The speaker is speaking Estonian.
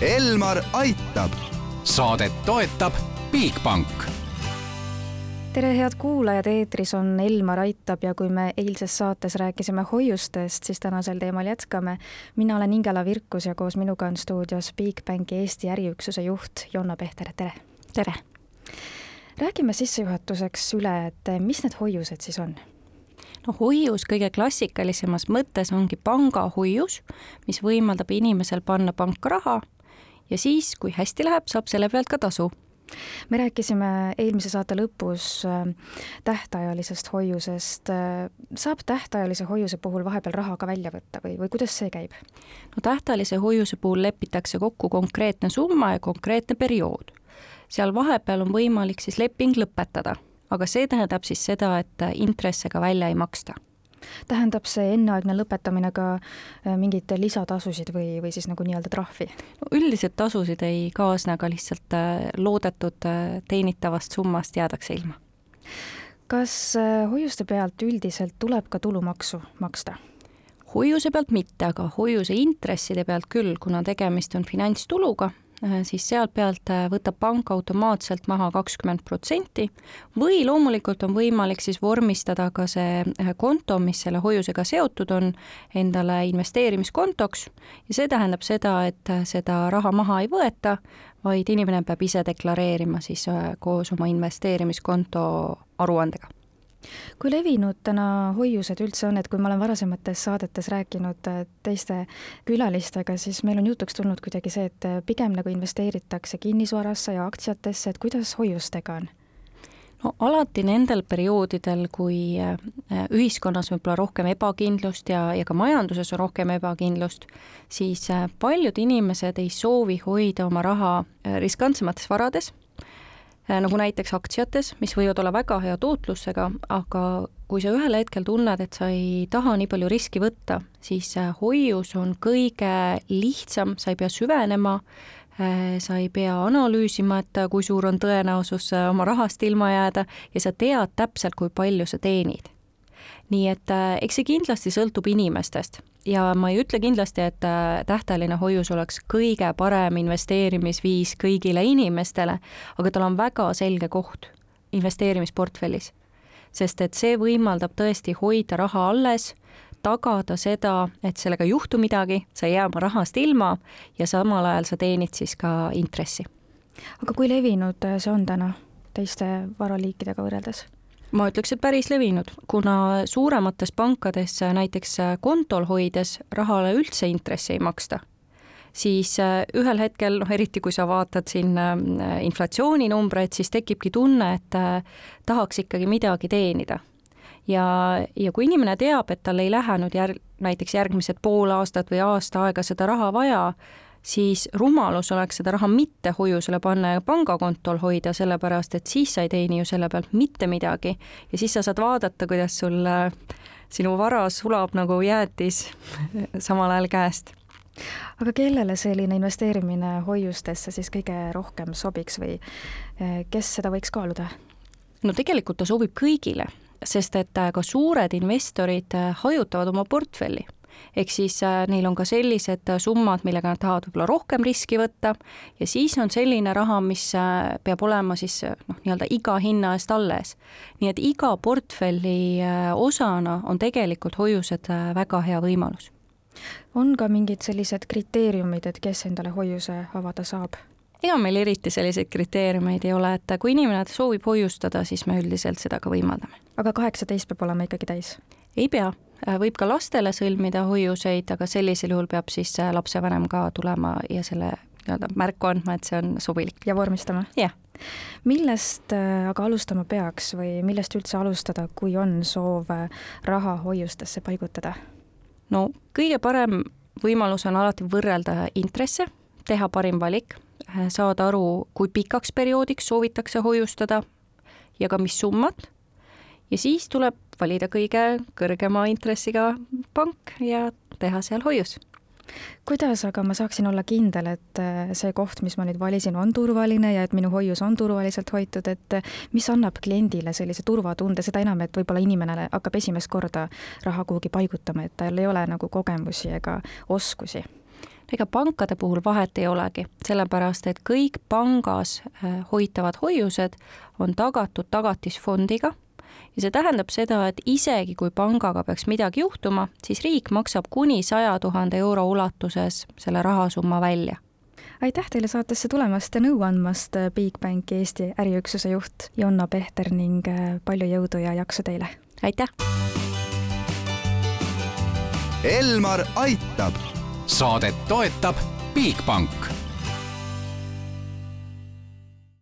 Elmar aitab. saadet toetab Bigbank tere, head kuulajad, eetris on Elmar Aitab ja kui me eilses saates rääkisime hoiustest, siis tänasel teemal jätkame. mina olen Ingela Virkus ja koos minuga on stuudios Bigbanki Eesti äriüksuse juht Jonna Pehter, tere! tere! räägime sissejuhatuseks üle, et mis need hoiused siis on? no hoius kõige klassikalisemas mõttes ongi pangahoius, mis võimaldab inimesel panna panka raha ja siis, kui hästi läheb, saab selle pealt ka tasu me rääkisime eelmise saate lõpus äh, tähtajalisest hoiusest. Äh, saab tähtajalise hoiuse puhul vahepeal raha ka välja võtta või, või kuidas see käib? no tähtajalise hoiuse puhul lepitakse kokku konkreetne summa ja konkreetne periood. seal vahepeal on võimalik siis leping lõpetada, aga see tähendab siis seda, et intresse ka välja ei maksta tähendab see enneaegne lõpetamine ka äh, mingeid lisatasusid või, või siis nagu nii-öelda trahvi? no üldiselt tasusid ei kaasne, aga lihtsalt äh, loodetud äh, teenitavast summast jäädakse ilma. kas hoiuste pealt üldiselt tuleb ka tulumaksu maksta? hoiuse pealt mitte, aga hoiuse intresside pealt küll, kuna tegemist on finantstuluga siis sealt pealt äh, võtab pank automaatselt maha kakskümmend protsenti või loomulikult on võimalik siis vormistada ka see äh, konto, mis selle hoiusega seotud on, endale investeerimiskontoks. Ja see tähendab seda, et seda raha maha ei võeta, vaid inimene peab ise deklareerima siis koos oma investeerimiskonto aruandega kui levinud täna hoiused üldse on, et kui ma olen varasemates saadetes rääkinud äh, teiste külalistega, siis meil on jutuks tulnud kuidagi see, et äh, pigem nagu investeeritakse kinnisvarasse ja aktsiatesse, et kuidas hoiustega on? no alati nendel perioodidel, kui äh, ühiskonnas võib-olla rohkem ebakindlust ja, ja ka majanduses on rohkem ebakindlust, siis paljud inimesed ei soovi hoida oma raha riskantsemates varades nagu näiteks aktsiates, mis võivad olla väga hea tootlusega, aga kui sa ühel hetkel tunned, et sa ei taha nii palju riski võtta, siis äh, hoius on kõige lihtsam, sa ei pea süvenema, äh, sa ei pea analüüsima, et kui suur on tõenäosus oma rahast ilma jääda ja sa tead täpselt, kui palju sa teenid nii et äh, eks see kindlasti sõltub inimestest ja ma ei ütle kindlasti, et äh, tähtajaline hoius oleks kõige parem investeerimisviis kõigile inimestele, aga tal on väga selge koht investeerimisportfellis. sest et see võimaldab tõesti hoida raha alles, tagada seda, et sellega ei juhtu midagi, sa ei jää oma rahast ilma ja samal ajal sa teenid siis ka intressi. aga kui levinud see on täna teiste varaliikidega võrreldes? Ma ütleks, et päris levinud, kuna suuremates pankades näiteks kontol hoides rahale üldse intressi ei maksta, siis äh, ühel hetkel, noh eriti kui sa vaatad siin äh, inflatsiooninumbreid, siis tekibki tunne, et äh, tahaks ikkagi midagi teenida. Ja, ja kui inimene teab, et tal ei lähe nüüd järg-, näiteks järgmised pool aastat või aasta aega seda raha vaja, siis rumalus oleks seda raha mitte hoiusele panna ja pangakontol hoida, sellepärast et siis sa ei teeni ju selle pealt mitte midagi. Ja siis sa saad vaadata, kuidas sul sinu vara sulab nagu jäätis samal ajal käest. Aga kellele selline investeerimine hoiustesse siis kõige rohkem sobiks või eh, kes seda võiks kaaluda? no tegelikult ta sobib kõigile, sest et ka suured investorid hajutavad oma portfelli ehk siis äh, neil on ka sellised äh, summad, millega nad tahavad võib-olla rohkem riski võtta ja siis on selline raha, mis äh, peab olema siis noh, nii-öelda iga hinna eest alles. nii et iga portfelli osana on tegelikult hoiused väga hea võimalus. on ka mingid sellised kriteeriumid, et kes endale hoiuse avada saab? ega meil eriti selliseid kriteeriumeid ei ole, et kui inimene soovib hoiustada, siis me üldiselt seda ka võimaldame. aga kaheksateist peab olema ikkagi täis? ei pea, võib ka lastele sõlmida hoiuseid, aga sellisel juhul peab siis äh, lapsevanem ka tulema ja selle nii-öelda märku andma, et see on sobilik. ja vormistama? jah. millest äh, aga alustama peaks või millest üldse alustada, kui on soov raha hoiustesse paigutada? no kõige parem võimalus on alati võrrelda intresse, teha parim valik, saada aru, kui pikaks perioodiks soovitakse hoiustada ja ka mis summad ja siis tuleb valida kõige kõrgema intressiga pank ja teha seal hoius. Kuidas aga ma saaksin olla kindel, et äh, see koht, mis ma nüüd valisin, on turvaline ja et minu hoius on turvaliselt hoitud, et äh, mis annab kliendile sellise turvatunde, seda enam, et võib-olla inimene hakkab esimest korda raha kuhugi paigutama, et tal ei ole nagu kogemusi ega oskusi? ega pankade puhul vahet ei olegi, sellepärast et kõik pangas äh, hoitavad hoiused on tagatud tagatisfondiga ja see tähendab seda, et isegi kui pangaga peaks midagi juhtuma, siis riik maksab kuni saja tuhande euro ulatuses selle rahasumma välja aitäh teile saatesse tulemast ja nõu andmast, Bigbanki Eesti äriüksuse juht Jonna Pehter ning äh, palju jõudu ja jaksu teile! aitäh! Elmar aitab. saadet toetab Bigbank